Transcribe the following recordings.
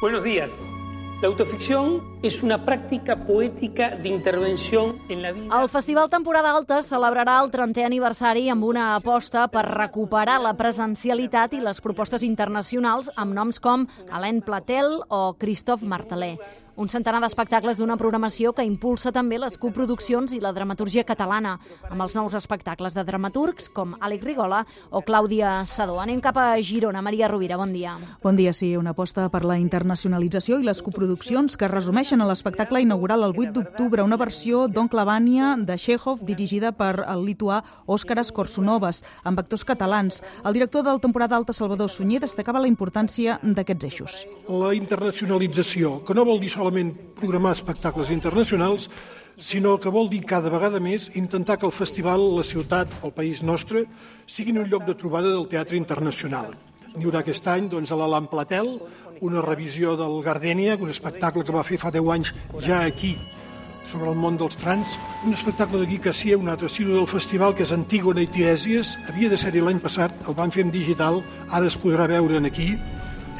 Buenos días. La autoficción es una práctica poética de intervención en la vida. El Festival Temporada Alta celebrarà el 30è aniversari amb una aposta per recuperar la presencialitat i les propostes internacionals amb noms com Alain Platel o Christophe Martelet. Un centenar d'espectacles d'una programació que impulsa també les coproduccions i la dramaturgia catalana, amb els nous espectacles de dramaturgs com Àlex Rigola o Clàudia Sadó. Anem cap a Girona. Maria Rovira, bon dia. Bon dia, sí. Una aposta per la internacionalització i les coproduccions que resumeixen a l'espectacle inaugural el 8 d'octubre, una versió d'Oncle Vània de Chekhov dirigida per el lituà Òscares Korsunovas, amb actors catalans. El director del temporada alta, Salvador Sunyer, destacava la importància d'aquests eixos. La internacionalització, que no vol dir solament solament programar espectacles internacionals, sinó que vol dir cada vegada més intentar que el festival, la ciutat, el país nostre, siguin un lloc de trobada del teatre internacional. Hi haurà aquest any doncs, a l'Alan Platel una revisió del Gardènia, un espectacle que va fer fa 10 anys ja aquí sobre el món dels trans, un espectacle de Gui Cassier, un altre silo del festival, que és Antígona i Tirèsies, havia de ser-hi l'any passat, el van fer en digital, ara es podrà veure en aquí,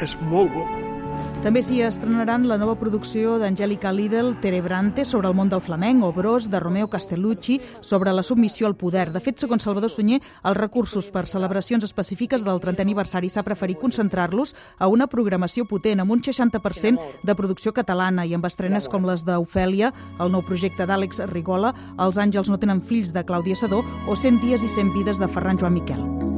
és molt bo. També s'hi estrenaran la nova producció d'Angèlica Lidl, Terebrante, sobre el món del flamenc, o Bros, de Romeo Castellucci, sobre la submissió al poder. De fet, segons Salvador Sunyer, els recursos per celebracions específiques del 30è aniversari s'ha preferit concentrar-los a una programació potent, amb un 60% de producció catalana i amb estrenes com les d'Ofèlia, el nou projecte d'Àlex Rigola, Els àngels no tenen fills, de Clàudia Sadó, o 100 dies i 100 vides de Ferran Joan Miquel.